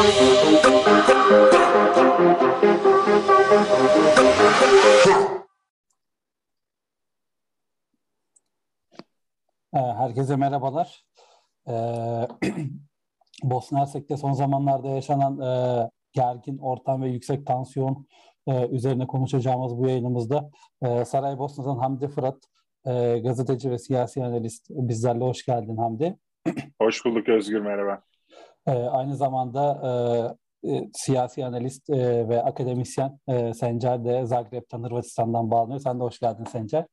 Ee, herkese merhabalar. Ee, Bosna Hersek'te son zamanlarda yaşanan e, gergin ortam ve yüksek tansiyon e, üzerine konuşacağımız bu yayınımızda e, Saraybosna'dan Hamdi Fırat, e, gazeteci ve siyasi analist bizlerle hoş geldin Hamdi. Hoş bulduk Özgür, merhaba. E, aynı zamanda e, e, siyasi analist e, ve akademisyen e, Sencer de Zagreb'ten Hırvatistan'dan bağlanıyor. Sen de hoş geldin Sencer.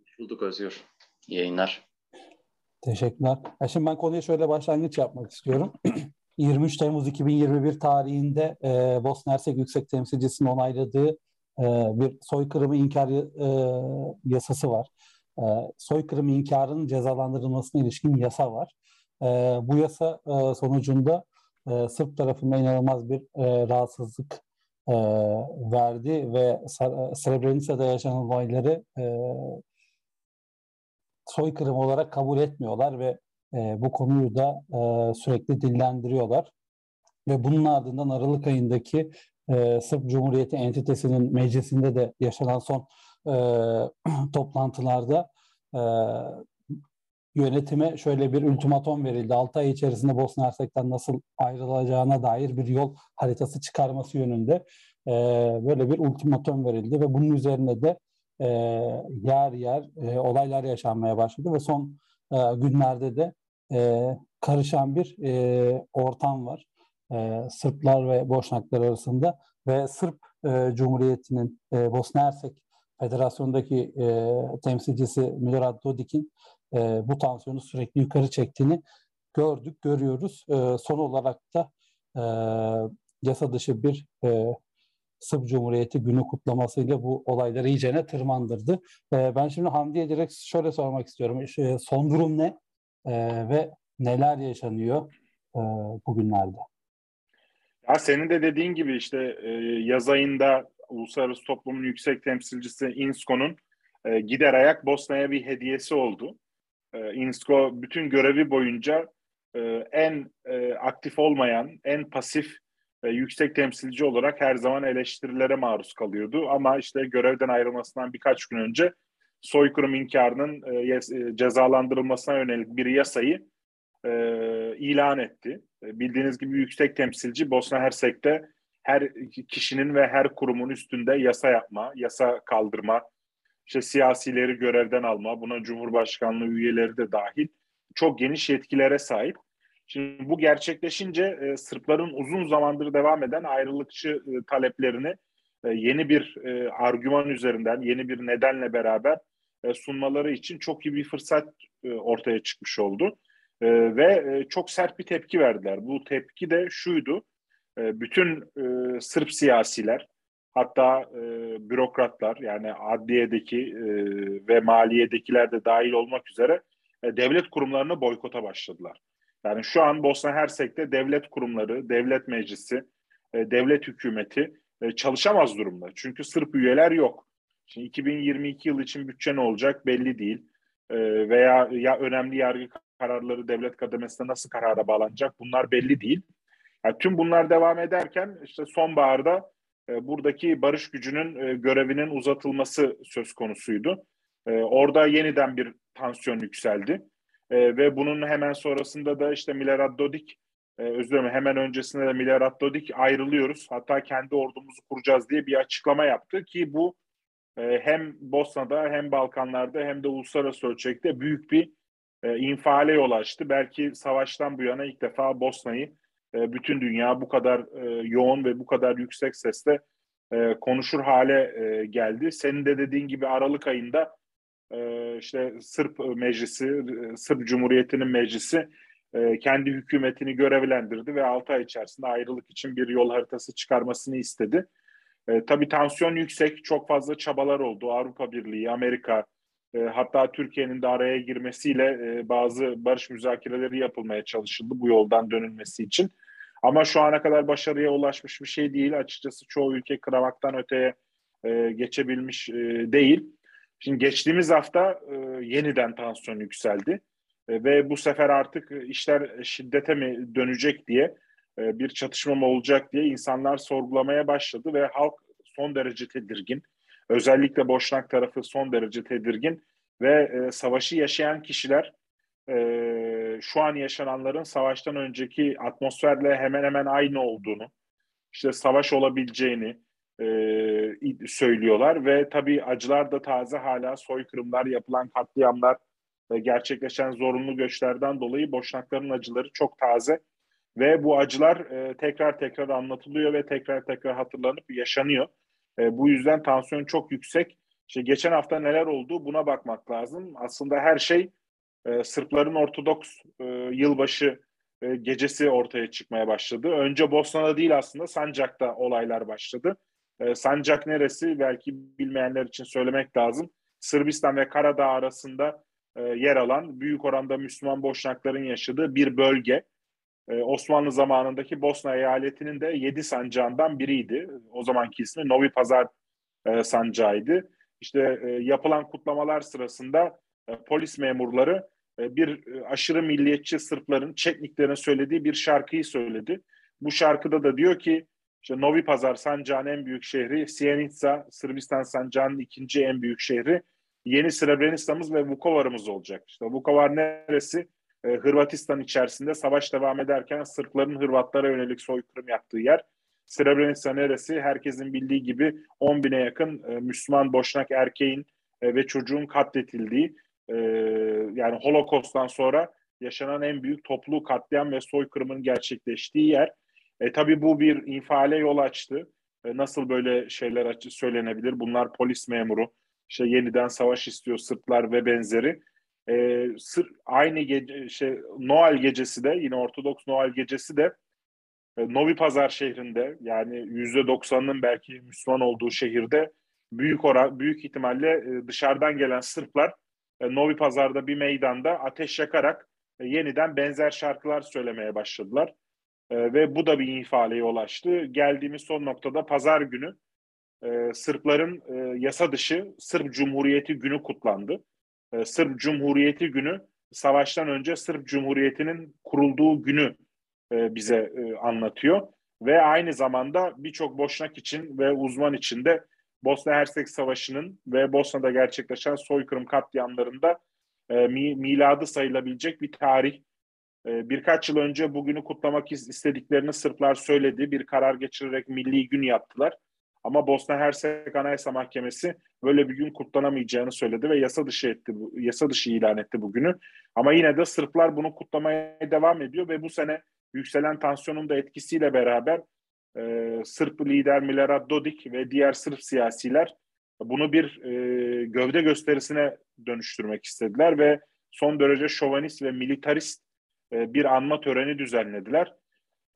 Hoş bulduk Özgür. İyi yayınlar. Teşekkürler. Ya şimdi ben konuya şöyle başlangıç yapmak istiyorum. 23 Temmuz 2021 tarihinde e, Bosna Hersek Yüksek Temsilcisi'nin onayladığı e, bir soykırımı inkar e, yasası var. E, soykırımı inkarının cezalandırılmasına ilişkin yasa var. E, bu yasa e, sonucunda e, Sırp tarafından inanılmaz bir e, rahatsızlık e, verdi ve Srebrenica'da yaşanan olayları e, soykırım olarak kabul etmiyorlar ve e, bu konuyu da e, sürekli dillendiriyorlar. Ve bunun ardından Aralık ayındaki e, Sırp Cumhuriyeti entitesinin meclisinde de yaşanan son e, toplantılarda e, yönetime şöyle bir ultimatom verildi. 6 ay içerisinde Bosna Hersek'ten nasıl ayrılacağına dair bir yol haritası çıkarması yönünde e, böyle bir ultimatom verildi ve bunun üzerine de e, yer yer e, olaylar yaşanmaya başladı ve son e, günlerde de e, karışan bir e, ortam var. E, Sırplar ve Boşnaklar arasında ve Sırp e, Cumhuriyeti'nin e, Bosna Hersek Federasyon'daki e, temsilcisi Milorad Dodik'in e, bu tansiyonu sürekli yukarı çektiğini gördük, görüyoruz. E, son olarak da e, yasa dışı bir e, Sırp Cumhuriyeti günü kutlamasıyla bu olayları iyicene tırmandırdı. E, ben şimdi Hamdi'ye direkt şöyle sormak istiyorum. E, son durum ne? E, ve neler yaşanıyor e, bugünlerde? Ya senin de dediğin gibi işte e, yaz ayında Uluslararası Toplumun Yüksek Temsilcisi INSCO'nun e, gider ayak Bosna'ya bir hediyesi oldu. E, INSCO bütün görevi boyunca e, en e, aktif olmayan, en pasif yüksek temsilci olarak her zaman eleştirilere maruz kalıyordu. Ama işte görevden ayrılmasından birkaç gün önce soykırım inkarının e, cezalandırılmasına yönelik bir yasayı ilan etti. Bildiğiniz gibi yüksek temsilci Bosna Hersek'te her kişinin ve her kurumun üstünde yasa yapma, yasa kaldırma, işte siyasileri görevden alma, buna Cumhurbaşkanlığı üyeleri de dahil çok geniş yetkilere sahip. Şimdi bu gerçekleşince e, Sırpların uzun zamandır devam eden ayrılıkçı e, taleplerini e, yeni bir e, argüman üzerinden, yeni bir nedenle beraber e, sunmaları için çok iyi bir fırsat e, ortaya çıkmış oldu. E, ve e, çok sert bir tepki verdiler. Bu tepki de şuydu, e, bütün e, Sırp siyasiler, hatta e, bürokratlar yani adliyedeki e, ve maliyedekiler de dahil olmak üzere e, devlet kurumlarını boykota başladılar. Yani şu an Bosna Hersek'te devlet kurumları, devlet meclisi, e, devlet hükümeti e, çalışamaz durumda. Çünkü Sırp üyeler yok. Şimdi 2022 yıl için bütçe ne olacak belli değil. E, veya ya önemli yargı kararları devlet kademesinde nasıl karara bağlanacak bunlar belli değil. Yani tüm bunlar devam ederken işte sonbaharda buradaki barış gücünün e, görevinin uzatılması söz konusuydu. E, orada yeniden bir tansiyon yükseldi. E, ve bunun hemen sonrasında da işte Milorad Dodik, e, özür dilerim hemen öncesinde de Milorad Dodik ayrılıyoruz. Hatta kendi ordumuzu kuracağız diye bir açıklama yaptı ki bu e, hem Bosna'da hem Balkanlarda hem de uluslararası ölçekte büyük bir e, infiale yol açtı. Belki savaştan bu yana ilk defa Bosna'yı e, bütün dünya bu kadar e, yoğun ve bu kadar yüksek sesle e, konuşur hale e, geldi. Senin de dediğin gibi Aralık ayında e, işte Sırp meclisi, Sırp Cumhuriyeti'nin meclisi e, kendi hükümetini görevlendirdi ve 6 ay içerisinde ayrılık için bir yol haritası çıkarmasını istedi. E, tabii tansiyon yüksek, çok fazla çabalar oldu. Avrupa Birliği, Amerika, e, hatta Türkiye'nin de araya girmesiyle e, bazı barış müzakereleri yapılmaya çalışıldı bu yoldan dönülmesi için. Ama şu ana kadar başarıya ulaşmış bir şey değil. Açıkçası çoğu ülke kıramaktan öteye e, geçebilmiş e, değil. Şimdi geçtiğimiz hafta e, yeniden tansiyon yükseldi e, ve bu sefer artık işler şiddete mi dönecek diye e, bir çatışma mı olacak diye insanlar sorgulamaya başladı ve halk son derece tedirgin. Özellikle Boşnak tarafı son derece tedirgin ve e, savaşı yaşayan kişiler e, şu an yaşananların savaştan önceki atmosferle hemen hemen aynı olduğunu, işte savaş olabileceğini e, söylüyorlar ve tabii acılar da taze hala soykırımlar, yapılan katliamlar, e, gerçekleşen zorunlu göçlerden dolayı Boşnakların acıları çok taze ve bu acılar e, tekrar tekrar anlatılıyor ve tekrar tekrar hatırlanıp yaşanıyor. E, bu yüzden tansiyon çok yüksek. İşte geçen hafta neler oldu buna bakmak lazım. Aslında her şey e, Sırpların Ortodoks e, yılbaşı e, gecesi ortaya çıkmaya başladı. Önce Bosna'da değil aslında Sancak'ta olaylar başladı. E, Sancak neresi? Belki bilmeyenler için söylemek lazım. Sırbistan ve Karadağ arasında e, yer alan büyük oranda Müslüman Boşnakların yaşadığı bir bölge. E, Osmanlı zamanındaki Bosna eyaletinin de yedi sancağından biriydi. O zamanki ismi Novi Pazar e, sancağıydı. İşte e, yapılan kutlamalar sırasında e, polis memurları bir aşırı milliyetçi Sırpların, Çetniklerin söylediği bir şarkıyı söyledi. Bu şarkıda da diyor ki işte Novi Pazar sancağın en büyük şehri, Sjenica Sırbistan sancağının ikinci en büyük şehri, yeni Srebrenica'mız ve Vukovar'ımız olacak. İşte Vukovar neresi? Ee, Hırvatistan içerisinde savaş devam ederken Sırpların Hırvatlara yönelik soykırım yaptığı yer. Srebrenica neresi? Herkesin bildiği gibi 10 bine yakın e, Müslüman Boşnak erkeğin e, ve çocuğun katletildiği e, yani Holokost'tan sonra yaşanan en büyük toplu katliam ve soykırımın gerçekleştiği yer. E, tabii bu bir infiale yol açtı. E, nasıl böyle şeyler söylenebilir? Bunlar polis memuru, işte yeniden savaş istiyor Sırplar ve benzeri. E, sır, aynı gece, şey, Noel gecesi de yine Ortodoks Noel gecesi de e, Novi Pazar şehrinde yani yüzde doksanının belki Müslüman olduğu şehirde büyük oran büyük ihtimalle e, dışarıdan gelen Sırplar e, Novi Pazar'da bir meydanda ateş yakarak e, yeniden benzer şarkılar söylemeye başladılar. E, ve bu da bir infiale ulaştı. Geldiğimiz son noktada pazar günü e, Sırpların e, yasa dışı Sırp Cumhuriyeti günü kutlandı. E, Sırp Cumhuriyeti günü savaştan önce Sırp Cumhuriyeti'nin kurulduğu günü e, bize e, anlatıyor. Ve aynı zamanda birçok boşnak için ve uzman için de Bosna Hersek Savaşı'nın ve Bosna'da gerçekleşen soykırım katliamlarında e, mi, miladı sayılabilecek bir tarih. Birkaç yıl önce bugünü kutlamak istediklerini Sırplar söyledi. Bir karar geçirerek milli gün yaptılar. Ama Bosna Hersek Anayasa Mahkemesi böyle bir gün kutlanamayacağını söyledi ve yasa dışı etti yasa dışı ilan etti bugünü. Ama yine de Sırplar bunu kutlamaya devam ediyor ve bu sene yükselen tansiyonun da etkisiyle beraber e, Sırp lider Milorad Dodik ve diğer Sırp siyasiler bunu bir e, gövde gösterisine dönüştürmek istediler ve son derece şovanist ve militarist e, bir anma töreni düzenlediler.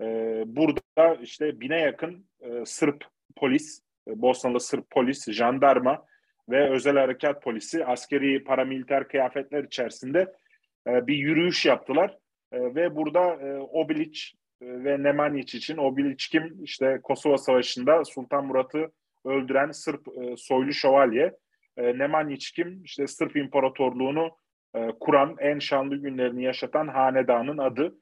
E, burada işte bine yakın e, Sırp polis, e, Bosnalı Sırp polis, jandarma ve özel harekat polisi askeri paramiliter kıyafetler içerisinde e, bir yürüyüş yaptılar. E, ve burada Obilic ve Nemanjić için Obilic kim? İşte Kosova Savaşı'nda Sultan Murat'ı öldüren Sırp soylu şövalye. E, kim? İşte Sırp İmparatorluğunu kuran, en şanlı günlerini yaşatan hanedanın adı.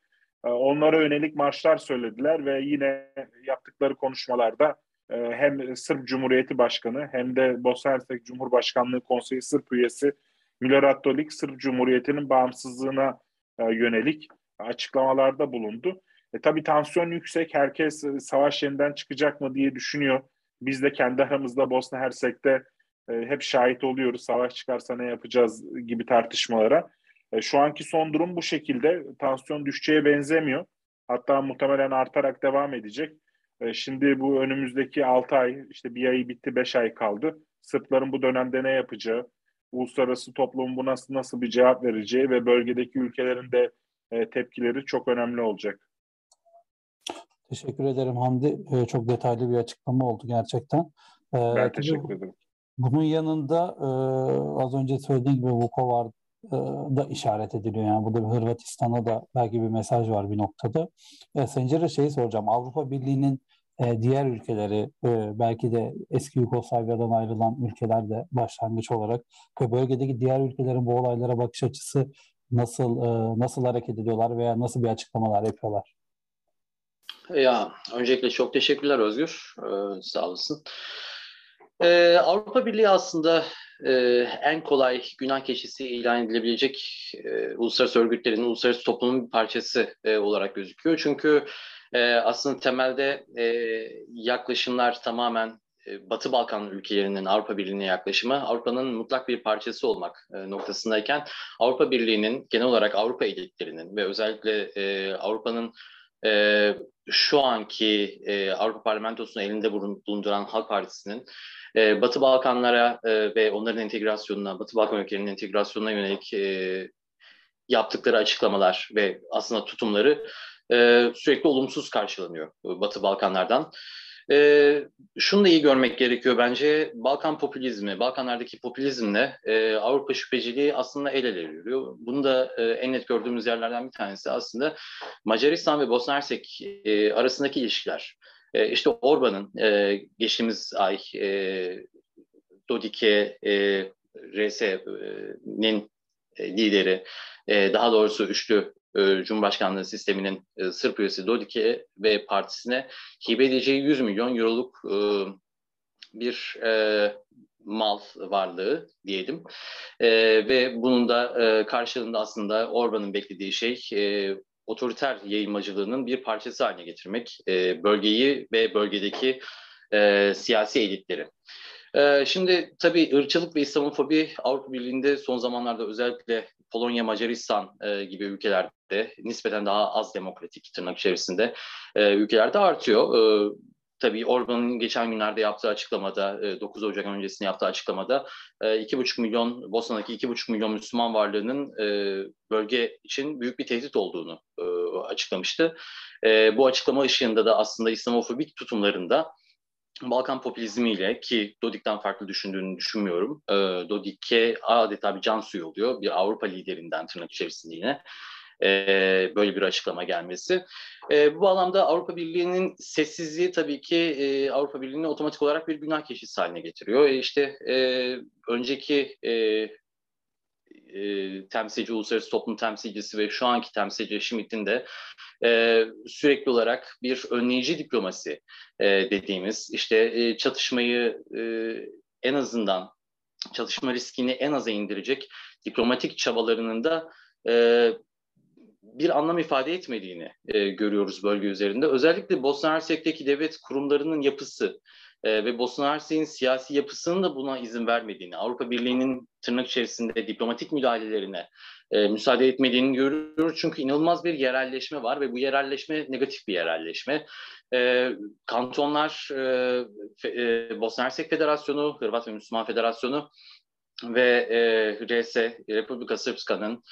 Onlara yönelik marşlar söylediler ve yine yaptıkları konuşmalarda e, hem Sırp Cumhuriyeti Başkanı hem de Bosna Hersek Cumhurbaşkanlığı Konseyi Sırp üyesi Milorad Dodik Sırp Cumhuriyeti'nin bağımsızlığına e, yönelik açıklamalarda bulundu. E, tabii tansiyon yüksek. Herkes e, savaş yeniden çıkacak mı diye düşünüyor. Biz de kendi aramızda Bosna Hersek'te e, hep şahit oluyoruz. Savaş çıkarsa ne yapacağız gibi tartışmalara. E, şu anki son durum bu şekilde. Tansiyon düşeceğe benzemiyor. Hatta muhtemelen artarak devam edecek. E, şimdi bu önümüzdeki 6 ay, işte bir ayı bitti 5 ay kaldı. Sırpların bu dönemde ne yapacağı, uluslararası toplumun bu nasıl, nasıl bir cevap vereceği ve bölgedeki ülkelerin de e, tepkileri çok önemli olacak. Teşekkür ederim Hamdi. Ee, çok detaylı bir açıklama oldu gerçekten. Ben teşekkür ederim. Bunun yanında e, az önce söylediğim gibi Vukovar e, da işaret ediliyor. Yani burada bir Hırvatistan'a da belki bir mesaj var bir noktada. E, Sencer'e şeyi soracağım. Avrupa Birliği'nin e, diğer ülkeleri e, belki de eski Yugoslavya'dan ayrılan ülkeler de başlangıç olarak ve bölgedeki diğer ülkelerin bu olaylara bakış açısı nasıl e, nasıl hareket ediyorlar veya nasıl bir açıklamalar yapıyorlar? Ya öncelikle çok teşekkürler Özgür. Ee, sağ olasın. Ee, Avrupa Birliği aslında e, en kolay günah keçisi ilan edilebilecek e, uluslararası örgütlerin, uluslararası toplumun bir parçası e, olarak gözüküyor. Çünkü e, aslında temelde e, yaklaşımlar tamamen e, Batı Balkan ülkelerinin Avrupa Birliği'ne yaklaşımı Avrupa'nın mutlak bir parçası olmak e, noktasındayken Avrupa Birliği'nin genel olarak Avrupa elitlerinin ve özellikle e, Avrupa'nın e, şu anki e, Avrupa Parlamentosu'nu elinde bulunduran Halk Partisi'nin e, Batı Balkanlara e, ve onların entegrasyonuna, Batı Balkan ülkelerinin entegrasyonuna yönelik e, yaptıkları açıklamalar ve aslında tutumları e, sürekli olumsuz karşılanıyor Batı Balkanlardan. E, şunu da iyi görmek gerekiyor bence. Balkan popülizmi, Balkanlardaki popülizmle e, Avrupa şüpheciliği aslında el ele yürüyor. Bunu da e, en net gördüğümüz yerlerden bir tanesi aslında Macaristan ve Bosna Hersek e, arasındaki ilişkiler. E, işte Orban'ın e, geçtiğimiz ay e, Dodik'e e, RS'nin e, lideri, e, daha doğrusu üçlü e, Cumhurbaşkanlığı sisteminin e, Sırp üyesi Dodik'e ve partisine hibe edeceği 100 milyon euroluk e, bir e, mal varlığı diyelim. Ve bunun da karşılığında aslında Orban'ın beklediği şey otoriter yayılmacılığının bir parçası haline getirmek bölgeyi ve bölgedeki siyasi elitleri. Şimdi tabii ırkçılık ve İslamofobi Avrupa Birliği'nde son zamanlarda özellikle Polonya, Macaristan e, gibi ülkelerde nispeten daha az demokratik tırnak içerisinde e, ülkelerde artıyor. E, tabii Orban'ın geçen günlerde yaptığı açıklamada, 9 e, Ocak öncesinde yaptığı açıklamada 2,5 e, milyon, Bosna'daki 2,5 milyon Müslüman varlığının e, bölge için büyük bir tehdit olduğunu açıklamıştı. Bu açıklama ışığında da aslında İslamofobik tutumlarında Balkan popülizmiyle ki Dodik'ten farklı düşündüğünü düşünmüyorum. Dodik'e adeta bir can suyu oluyor. Bir Avrupa liderinden tırnak içerisinde yine e, böyle bir açıklama gelmesi. E, bu bağlamda Avrupa Birliği'nin sessizliği tabii ki e, Avrupa Birliği'ni otomatik olarak bir günah keşisi haline getiriyor. E, işte e, önceki e, e, temsilci, uluslararası toplum temsilcisi ve şu anki temsilci Schmidt'in de e, sürekli olarak bir önleyici diplomasi e, dediğimiz işte e, çatışmayı e, en azından çatışma riskini en aza indirecek diplomatik çabalarının da e, bir anlam ifade etmediğini e, görüyoruz bölge üzerinde. Özellikle Bosna Hersek'teki devlet kurumlarının yapısı e, ve Bosna Hersek'in siyasi yapısının da buna izin vermediğini, Avrupa Birliği'nin tırnak içerisinde diplomatik müdahalelerine e, müsaade etmediğini görüyoruz. Çünkü inanılmaz bir yerelleşme var ve bu yerelleşme negatif bir yerelleşme. E, kantonlar, e, e, Bosna Hersek Federasyonu, Hırvat ve Müslüman Federasyonu ve e, RS, Republika Srpska'nın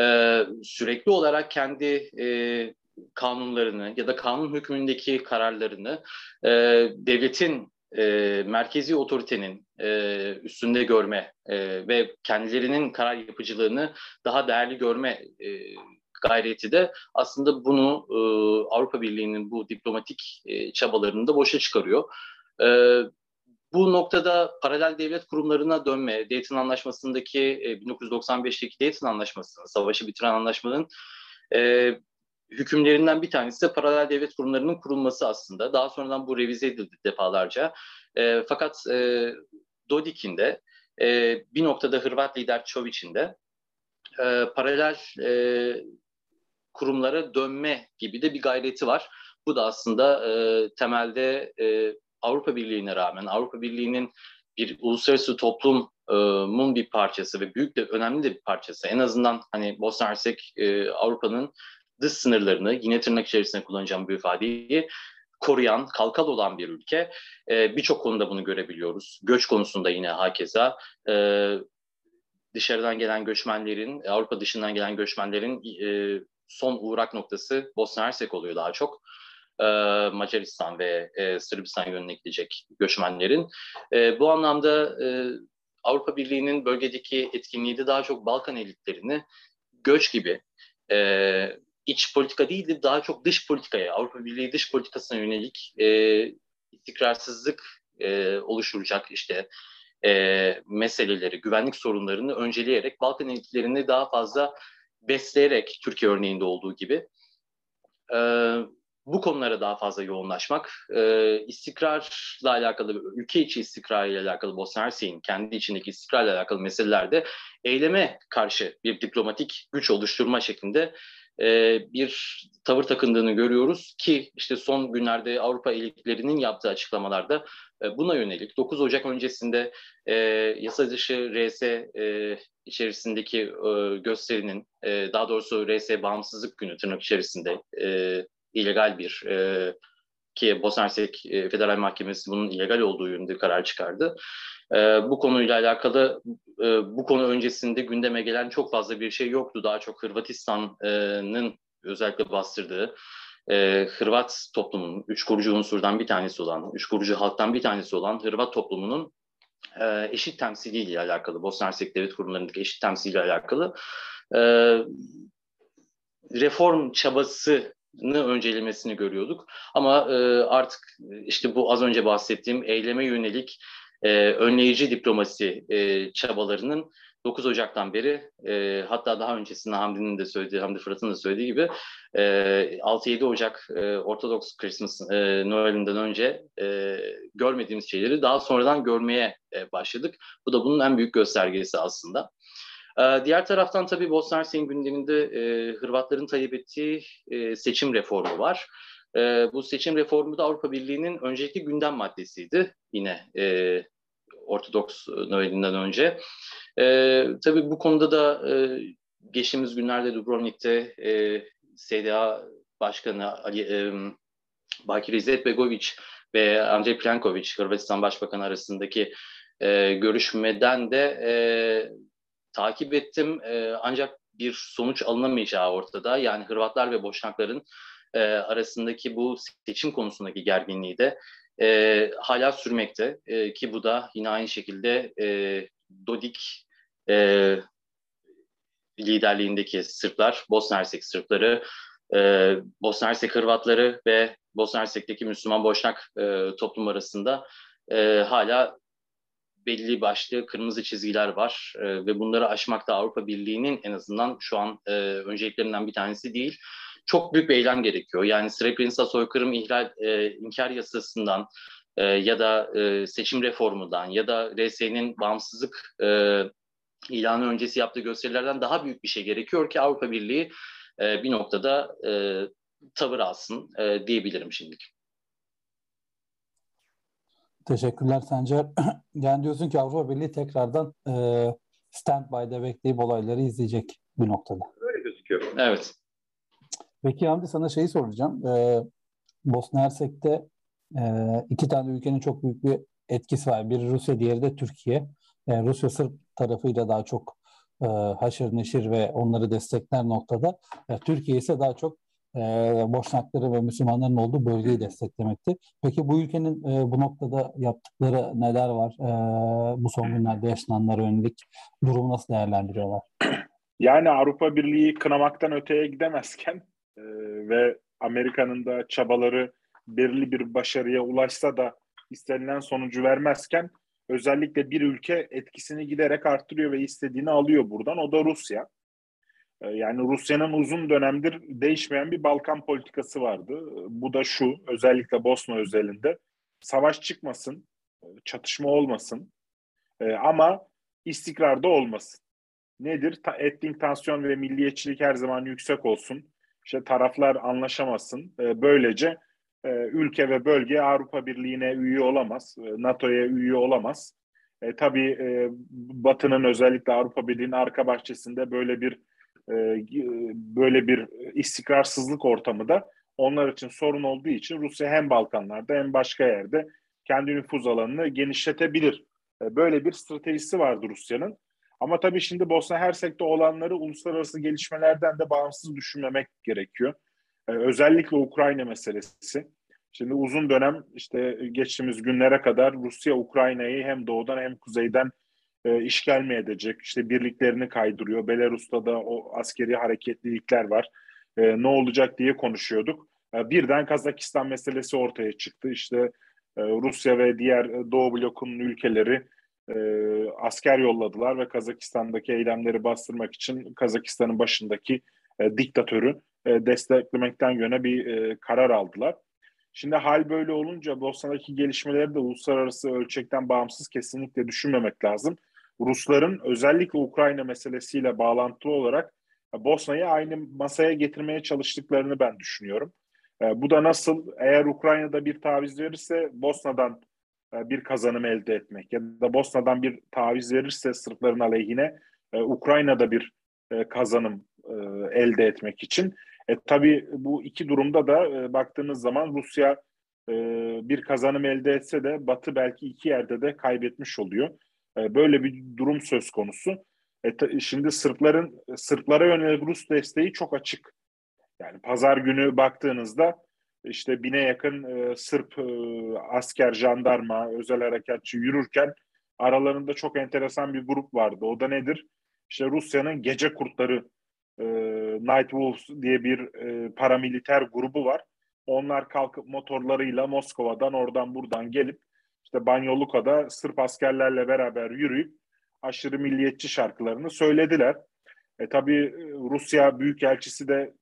e, sürekli olarak kendi e, kanunlarını ya da kanun hükmündeki kararlarını e, devletin e, merkezi otoritenin e, üstünde görme e, ve kendilerinin karar yapıcılığını daha değerli görme e, gayreti de aslında bunu e, Avrupa Birliği'nin bu diplomatik e, çabalarını da boşa çıkarıyor. E, bu noktada paralel devlet kurumlarına dönme, Dayton Anlaşması'ndaki e, 1995'teki Dayton Anlaşması'nın, savaşı bitiren anlaşmanın e, hükümlerinden bir tanesi de paralel devlet kurumlarının kurulması aslında. Daha sonradan bu revize edildi defalarca. E, fakat e, Dodik'in de e, bir noktada Hırvat lider Çović'in de e, paralel e, kurumlara dönme gibi de bir gayreti var. Bu da aslında e, temelde e, Avrupa Birliği'ne rağmen Avrupa Birliği'nin bir uluslararası toplumun bir parçası ve büyük de önemli de bir parçası. En azından hani Bosna Hersek e, Avrupa'nın dış sınırlarını yine tırnak içerisinde kullanacağım bu ifadeyi koruyan, kalkal olan bir ülke. E, Birçok konuda bunu görebiliyoruz. Göç konusunda yine hakeza. E, dışarıdan gelen göçmenlerin, Avrupa dışından gelen göçmenlerin e, son uğrak noktası Bosna Hersek oluyor daha çok. E, Macaristan ve e, Sırbistan yönüne gidecek göçmenlerin. E, bu anlamda e, Avrupa Birliği'nin bölgedeki etkinliği de daha çok Balkan elitlerini göç gibi e, iç politika değil de daha çok dış politikaya, Avrupa Birliği dış politikasına yönelik e, istikrarsızlık e, oluşturacak işte e, meseleleri, güvenlik sorunlarını önceleyerek Balkan elitlerini daha fazla besleyerek Türkiye örneğinde olduğu gibi e, bu konulara daha fazla yoğunlaşmak, e, istikrarla alakalı, ülke içi istikrarıyla alakalı Bosna Hersek'in kendi içindeki istikrarla alakalı meselelerde eyleme karşı bir diplomatik güç oluşturma şeklinde e, bir tavır takındığını görüyoruz ki işte son günlerde Avrupa elitlerinin yaptığı açıklamalarda e, buna yönelik 9 Ocak öncesinde e, yasa dışı RS e, içerisindeki gösterinin daha doğrusu RS bağımsızlık günü tırnak içerisinde illegal bir ki Bosna Hersek Federal Mahkemesi bunun illegal olduğu yönünde karar çıkardı. E, bu konuyla alakalı e, bu konu öncesinde gündeme gelen çok fazla bir şey yoktu. Daha çok Hırvatistan'ın özellikle bastırdığı e, Hırvat toplumunun, üç kurucu unsurdan bir tanesi olan, üç kurucu halktan bir tanesi olan Hırvat toplumunun e, eşit temsiliyle alakalı, Bosna Hersek devlet kurumlarındaki eşit temsiliyle alakalı e, reform çabası öncelemesini görüyorduk. Ama e, artık işte bu az önce bahsettiğim eyleme yönelik e, önleyici diplomasi e, çabalarının 9 Ocak'tan beri e, hatta daha öncesinde Hamdi'nin de söylediği, Hamdi Fırat'ın da söylediği gibi e, 6-7 Ocak e, Ortodoks Christmas e, Noel'inden önce e, görmediğimiz şeyleri daha sonradan görmeye e, başladık. Bu da bunun en büyük göstergesi aslında. Ee, diğer taraftan tabii Bosna Hersek'in gündeminde e, Hırvatların talep ettiği e, seçim reformu var. E, bu seçim reformu da Avrupa Birliği'nin öncelikli gündem maddesiydi yine e, Ortodoks Noeli'nden önce. E, tabii bu konuda da e, geçtiğimiz günlerde Dubrovnik'te e, SDA Başkanı Ali, e, Bakir İzzetbegovic ve Andrei Plenkovic, Hırvatistan Başbakanı arasındaki e, görüşmeden de e, takip ettim e, ancak bir sonuç alınamayacağı ortada. Yani Hırvatlar ve Boşnakların e, arasındaki bu seçim konusundaki gerginliği de e, hala sürmekte e, ki bu da yine aynı şekilde e, Dodik e, liderliğindeki Sırplar, Bosna Hersek Sırpları, e, Bosna Hersek Hırvatları ve Bosna Hersek'teki Müslüman Boşnak e, toplum arasında e, hala belli başlı kırmızı çizgiler var e, ve bunları aşmak da Avrupa Birliği'nin en azından şu an e, önceliklerinden bir tanesi değil. Çok büyük bir eylem gerekiyor. Yani Srebrenica soykırım ihlal e, inkar yasasından e, ya da e, seçim reformundan ya da RS'nin bağımsızlık e, ilanı öncesi yaptığı gösterilerden daha büyük bir şey gerekiyor ki Avrupa Birliği e, bir noktada e, tavır alsın e, diyebilirim şimdilik. Teşekkürler Sencer. yani diyorsun ki Avrupa Birliği tekrardan e, standby'de bekleyip olayları izleyecek bir noktada. Öyle gözüküyor. Evet. Peki Hamdi sana şeyi soracağım. Ee, Bosna Hersek'te e, iki tane ülkenin çok büyük bir etkisi var. Biri Rusya, diğeri de Türkiye. Yani Rusya Sırp tarafıyla daha çok e, haşır neşir ve onları destekler noktada. E, Türkiye ise daha çok e, Boşnakları ve Müslümanların olduğu bölgeyi desteklemekti. Peki bu ülkenin e, bu noktada yaptıkları neler var? E, bu son günlerde yaşananlara yönelik durumu nasıl değerlendiriyorlar? Yani Avrupa Birliği kınamaktan öteye gidemezken e, ve Amerika'nın da çabaları belirli bir başarıya ulaşsa da istenilen sonucu vermezken özellikle bir ülke etkisini giderek arttırıyor ve istediğini alıyor buradan. O da Rusya. Ee, yani Rusya'nın uzun dönemdir değişmeyen bir Balkan politikası vardı. Bu da şu, özellikle Bosna özelinde. Savaş çıkmasın, çatışma olmasın ee, ama istikrar da olmasın. Nedir? Etnik tansiyon ve milliyetçilik her zaman yüksek olsun. İşte taraflar anlaşamasın. Ee, böylece e, ülke ve bölge Avrupa Birliği'ne üye olamaz, e, NATO'ya üye olamaz. E, tabii e, Batı'nın özellikle Avrupa Birliği'nin arka bahçesinde böyle bir e, böyle bir istikrarsızlık ortamı da onlar için sorun olduğu için Rusya hem Balkanlarda hem başka yerde kendi nüfuz alanını genişletebilir. E, böyle bir stratejisi vardı Rusya'nın. Ama tabii şimdi Bosna Hersek'te olanları uluslararası gelişmelerden de bağımsız düşünmemek gerekiyor. E, özellikle Ukrayna meselesi. Şimdi uzun dönem işte geçtiğimiz günlere kadar Rusya Ukrayna'yı hem doğudan hem kuzeyden e, işgal mi edecek? İşte birliklerini kaydırıyor. Belarus'ta da o askeri hareketlilikler var. E, ne olacak diye konuşuyorduk. E, birden Kazakistan meselesi ortaya çıktı. İşte e, Rusya ve diğer Doğu blokunun ülkeleri e, asker yolladılar ve Kazakistan'daki eylemleri bastırmak için Kazakistan'ın başındaki e, diktatörü e, desteklemekten yöne bir e, karar aldılar. Şimdi hal böyle olunca Bosna'daki gelişmeleri de uluslararası ölçekten bağımsız kesinlikle düşünmemek lazım. Rusların özellikle Ukrayna meselesiyle bağlantılı olarak Bosna'yı aynı masaya getirmeye çalıştıklarını ben düşünüyorum. E, bu da nasıl? Eğer Ukrayna'da bir taviz verirse Bosna'dan bir kazanım elde etmek ya da Bosna'dan bir taviz verirse Sırpların aleyhine e, Ukrayna'da bir kazanım elde etmek için. E, tabii bu iki durumda da e, baktığınız zaman Rusya e, bir kazanım elde etse de Batı belki iki yerde de kaybetmiş oluyor. E, böyle bir durum söz konusu. E, şimdi Sırpların Sırplara yönelik Rus desteği çok açık. Yani pazar günü baktığınızda işte bine yakın e, Sırp e, asker, jandarma, özel harekatçı yürürken aralarında çok enteresan bir grup vardı. O da nedir? İşte Rusya'nın gece kurtları e, Night Wolves diye bir e, paramiliter grubu var. Onlar kalkıp motorlarıyla Moskova'dan oradan buradan gelip işte Banyoluka'da Sırp askerlerle beraber yürüyüp aşırı milliyetçi şarkılarını söylediler. E tabi e, Rusya Büyükelçisi de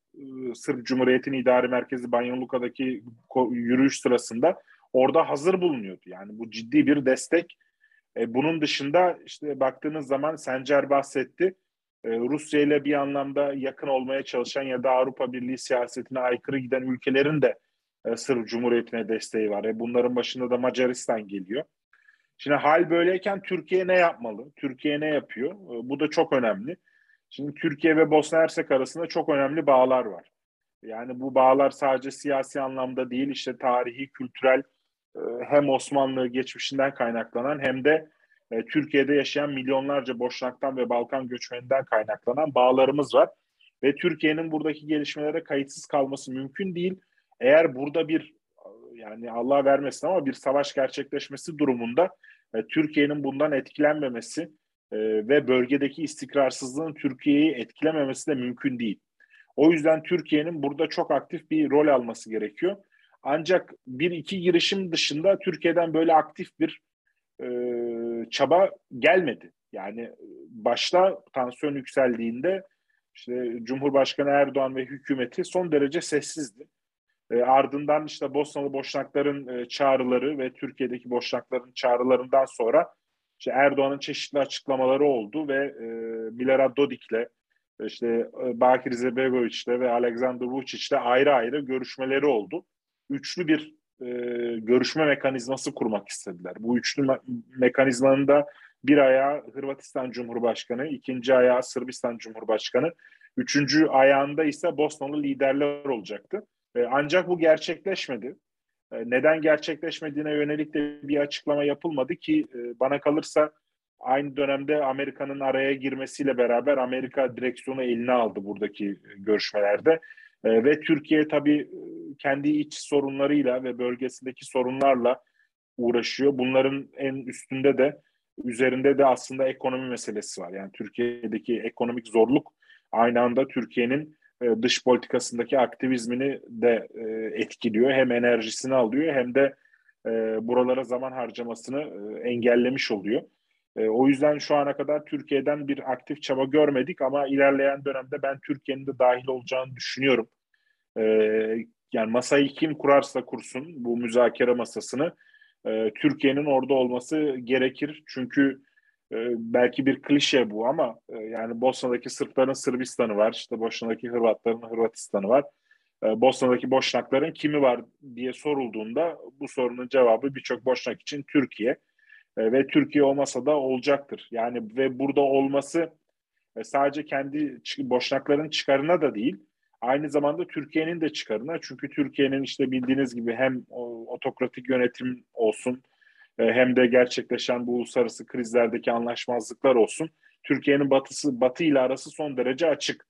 Sırp Cumhuriyeti'nin idari merkezi Banyoluka'daki yürüyüş sırasında orada hazır bulunuyordu. Yani bu ciddi bir destek. E, bunun dışında işte baktığınız zaman Sencer bahsetti. E, Rusya ile bir anlamda yakın olmaya çalışan ya da Avrupa Birliği siyasetine aykırı giden ülkelerin de e, Sırp Cumhuriyeti'ne desteği var. E, bunların başında da Macaristan geliyor. Şimdi hal böyleyken Türkiye ne yapmalı? Türkiye ne yapıyor? E, bu da çok önemli. Şimdi Türkiye ve Bosna Hersek arasında çok önemli bağlar var. Yani bu bağlar sadece siyasi anlamda değil, işte tarihi, kültürel hem Osmanlı geçmişinden kaynaklanan hem de e, Türkiye'de yaşayan milyonlarca Boşnak'tan ve Balkan göçmeninden kaynaklanan bağlarımız var. Ve Türkiye'nin buradaki gelişmelere kayıtsız kalması mümkün değil. Eğer burada bir yani Allah vermesin ama bir savaş gerçekleşmesi durumunda e, Türkiye'nin bundan etkilenmemesi e, ve bölgedeki istikrarsızlığın Türkiye'yi etkilememesi de mümkün değil. O yüzden Türkiye'nin burada çok aktif bir rol alması gerekiyor. Ancak bir iki girişim dışında Türkiye'den böyle aktif bir e, çaba gelmedi. Yani başta tansiyon yükseldiğinde işte Cumhurbaşkanı Erdoğan ve hükümeti son derece sessizdi. E, ardından işte Bosnalı Boşnakların e, çağrıları ve Türkiye'deki Boşnakların çağrılarından sonra işte Erdoğan'ın çeşitli açıklamaları oldu ve e, Milorad Dodik'le işte e, Bakir Izetbegoviç'le ve Alexander Vučić'le ayrı ayrı görüşmeleri oldu. Üçlü bir e, görüşme mekanizması kurmak istediler. Bu üçlü me- mekanizmanın da bir ayağı Hırvatistan Cumhurbaşkanı, ikinci ayağı Sırbistan Cumhurbaşkanı, üçüncü ayağında ise Bosnalı liderler olacaktı. E, ancak bu gerçekleşmedi. E, neden gerçekleşmediğine yönelik de bir açıklama yapılmadı ki e, bana kalırsa aynı dönemde Amerika'nın araya girmesiyle beraber Amerika direksiyonu eline aldı buradaki görüşmelerde. E, ve Türkiye tabii kendi iç sorunlarıyla ve bölgesindeki sorunlarla uğraşıyor. Bunların en üstünde de üzerinde de aslında ekonomi meselesi var. Yani Türkiye'deki ekonomik zorluk aynı anda Türkiye'nin e, dış politikasındaki aktivizmini de e, etkiliyor. Hem enerjisini alıyor hem de e, buralara zaman harcamasını engellemiş oluyor. O yüzden şu ana kadar Türkiye'den bir aktif çaba görmedik ama ilerleyen dönemde ben Türkiye'nin de dahil olacağını düşünüyorum. Yani masayı kim kurarsa kursun bu müzakere masasını Türkiye'nin orada olması gerekir. Çünkü e, belki bir klişe bu ama e, yani Bosna'daki Sırpların Sırbistan'ı var, işte Bosna'daki Hırvatların Hırvatistan'ı var. E, Bosna'daki Boşnakların kimi var diye sorulduğunda bu sorunun cevabı birçok Boşnak için Türkiye. E, ve Türkiye olmasa da olacaktır. Yani ve burada olması e, sadece kendi boşnakların çıkarına da değil, aynı zamanda Türkiye'nin de çıkarına. Çünkü Türkiye'nin işte bildiğiniz gibi hem otokratik yönetim olsun hem de gerçekleşen bu uluslararası krizlerdeki anlaşmazlıklar olsun. Türkiye'nin batısı Batı ile arası son derece açık.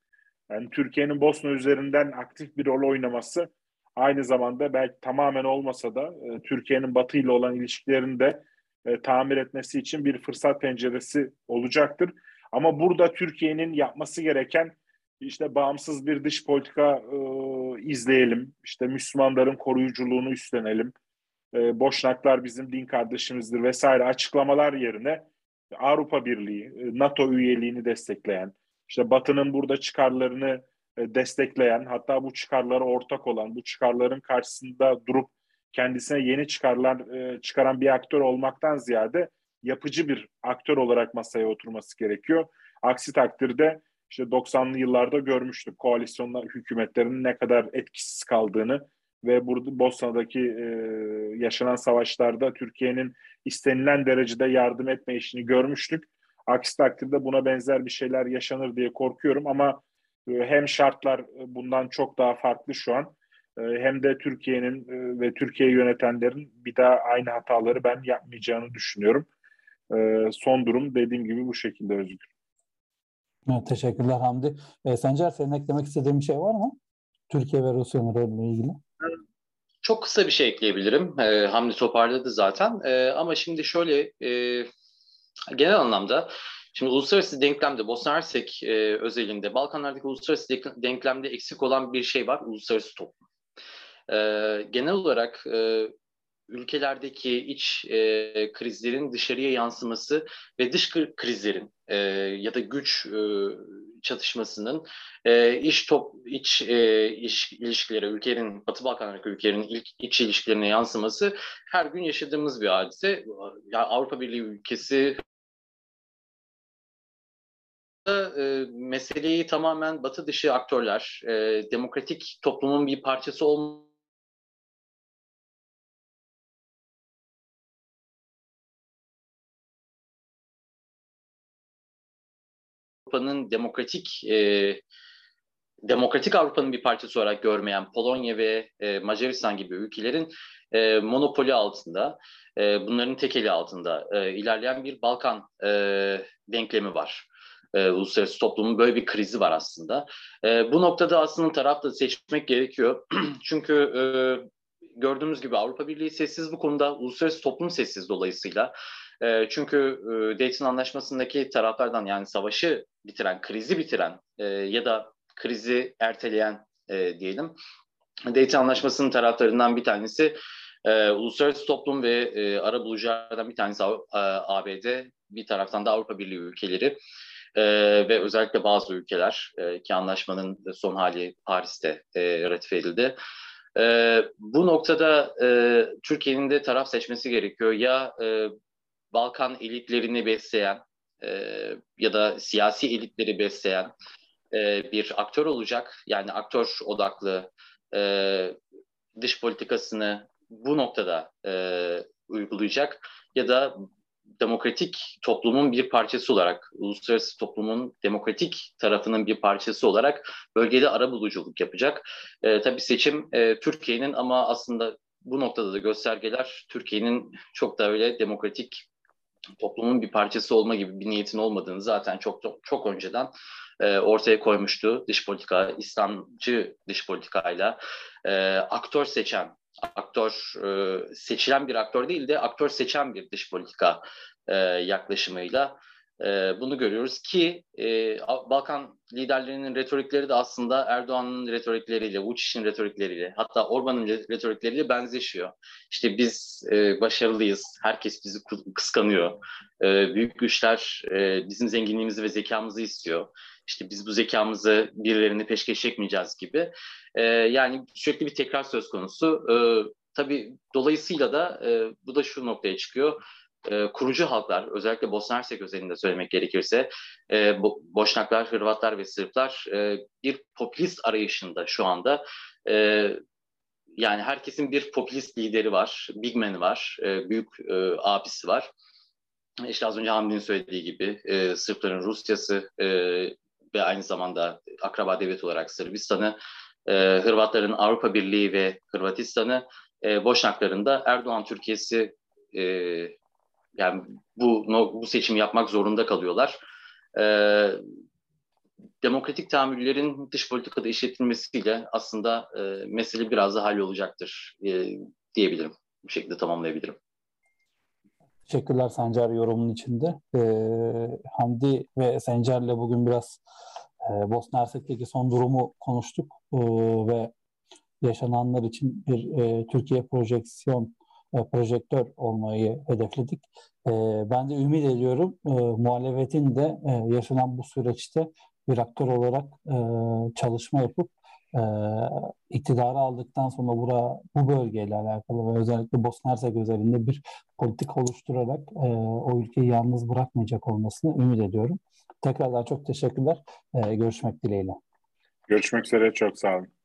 Yani Türkiye'nin Bosna üzerinden aktif bir rol oynaması aynı zamanda belki tamamen olmasa da Türkiye'nin Batı ile olan ilişkilerini de e, tamir etmesi için bir fırsat penceresi olacaktır. Ama burada Türkiye'nin yapması gereken işte bağımsız bir dış politika e, izleyelim. İşte Müslümanların koruyuculuğunu üstlenelim. E, Boşnaklar bizim din kardeşimizdir vesaire açıklamalar yerine Avrupa Birliği, e, NATO üyeliğini destekleyen, işte Batı'nın burada çıkarlarını e, destekleyen hatta bu çıkarlara ortak olan bu çıkarların karşısında durup kendisine yeni çıkarlar e, çıkaran bir aktör olmaktan ziyade yapıcı bir aktör olarak masaya oturması gerekiyor. Aksi takdirde işte 90'lı yıllarda görmüştük koalisyonlar hükümetlerinin ne kadar etkisiz kaldığını ve burada Bosna'daki e, yaşanan savaşlarda Türkiye'nin istenilen derecede yardım etme işini görmüştük. Aksi takdirde buna benzer bir şeyler yaşanır diye korkuyorum ama e, hem şartlar bundan çok daha farklı şu an e, hem de Türkiye'nin e, ve Türkiye yönetenlerin bir daha aynı hataları ben yapmayacağını düşünüyorum. E, son durum dediğim gibi bu şekilde Özgür. Evet, teşekkürler Hamdi. E, Sencer senin eklemek istediğin bir şey var mı? Türkiye ve Rusya'nın rolüyle ilgili. Çok kısa bir şey ekleyebilirim. E, Hamdi toparladı zaten. E, ama şimdi şöyle e, genel anlamda Şimdi uluslararası denklemde Bosna Hersek e, özelinde Balkanlardaki uluslararası denklemde eksik olan bir şey var. Uluslararası toplum. E, genel olarak e, ülkelerdeki iç e, krizlerin dışarıya yansıması ve dış krizlerin e, ya da güç e, çatışmasının e, iç top iç e, iş, ilişkilere ülkelerin Batı Balkanlardaki ülkelerin ilk iç ilişkilerine yansıması her gün yaşadığımız bir hadise. Yani Avrupa Birliği ülkesi e, meseleyi tamamen batı dışı aktörler, e, demokratik toplumun bir parçası olmayan Avrupa'nın demokratik e, demokratik Avrupa'nın bir parçası olarak görmeyen Polonya ve e, Macaristan gibi ülkelerin e, monopoli altında, e, bunların tekeli altında e, ilerleyen bir Balkan e, denklemi var. E, uluslararası toplumun böyle bir krizi var aslında. E, bu noktada aslında taraf da seçmek gerekiyor. Çünkü e, gördüğümüz gibi Avrupa Birliği sessiz bu konuda, uluslararası toplum sessiz dolayısıyla. E, çünkü e, Dayton Anlaşması'ndaki taraflardan yani savaşı bitiren, krizi bitiren e, ya da krizi erteleyen e, diyelim. Dayton Anlaşması'nın taraflarından bir tanesi e, uluslararası toplum ve e, ara buluculardan bir tanesi ABD, bir taraftan da Avrupa Birliği ülkeleri e, ve özellikle bazı ülkeler e, ki anlaşmanın son hali Paris'te e, ratife edildi. E, bu noktada e, Türkiye'nin de taraf seçmesi gerekiyor. Ya e, Balkan elitlerini besleyen e, ya da siyasi elitleri besleyen e, bir aktör olacak. Yani aktör odaklı e, dış politikasını bu noktada e, uygulayacak ya da demokratik toplumun bir parçası olarak, uluslararası toplumun demokratik tarafının bir parçası olarak bölgede ara buluculuk yapacak. E, tabii seçim e, Türkiye'nin ama aslında bu noktada da göstergeler Türkiye'nin çok da öyle demokratik toplumun bir parçası olma gibi bir niyetin olmadığını zaten çok çok, çok önceden e, ortaya koymuştu. Dış politika, İslamcı dış politikayla e, aktör seçen, aktör e, seçilen bir aktör değil de aktör seçen bir dış politika e, yaklaşımıyla e, bunu görüyoruz ki e, Balkan liderlerinin retorikleri de aslında Erdoğan'ın retorikleriyle, Vucic'in retorikleriyle, hatta Orban'ın retorikleriyle benzeşiyor. İşte biz e, başarılıyız, herkes bizi kıskanıyor, e, büyük güçler e, bizim zenginliğimizi ve zekamızı istiyor. İşte biz bu zekamızı birilerini peşkeş çekmeyeceğiz gibi. E, yani sürekli bir tekrar söz konusu. E, tabii dolayısıyla da e, bu da şu noktaya çıkıyor e, kurucu halklar, özellikle Bosna Hersek özelinde söylemek gerekirse, e, Bo Boşnaklar, Hırvatlar ve Sırplar e, bir popülist arayışında şu anda. E, yani herkesin bir popülist lideri var, big man var, e, büyük abisi var. İşte az önce Hamdi'nin söylediği gibi Sırpların Rusyası ve aynı zamanda akraba devlet olarak Sırbistan'ı, Hırvatların Avrupa Birliği ve Hırvatistan'ı, e, Boşnakların da Erdoğan Türkiye'si yani bu bu seçimi yapmak zorunda kalıyorlar. Ee, demokratik tahammüllerin dış politikada işletilmesiyle aslında e, mesele biraz da hallolacaktır e, diyebilirim. Bu şekilde tamamlayabilirim. Teşekkürler Sencer yorumun içinde. Ee, Hamdi ve Sencer'le bugün biraz e, Bosna Hersek'teki son durumu konuştuk ee, ve yaşananlar için bir e, Türkiye projeksiyon e, projektör olmayı hedefledik. E, ben de ümit ediyorum e, muhalefetin de yaşanan bu süreçte bir aktör olarak e, çalışma yapıp e, iktidarı aldıktan sonra bura, bu bölgeyle alakalı ve özellikle Bosna Hersek özelinde bir politik oluşturarak e, o ülkeyi yalnız bırakmayacak olmasını ümit ediyorum. Tekrardan çok teşekkürler. E, görüşmek dileğiyle. Görüşmek üzere. Çok sağ olun.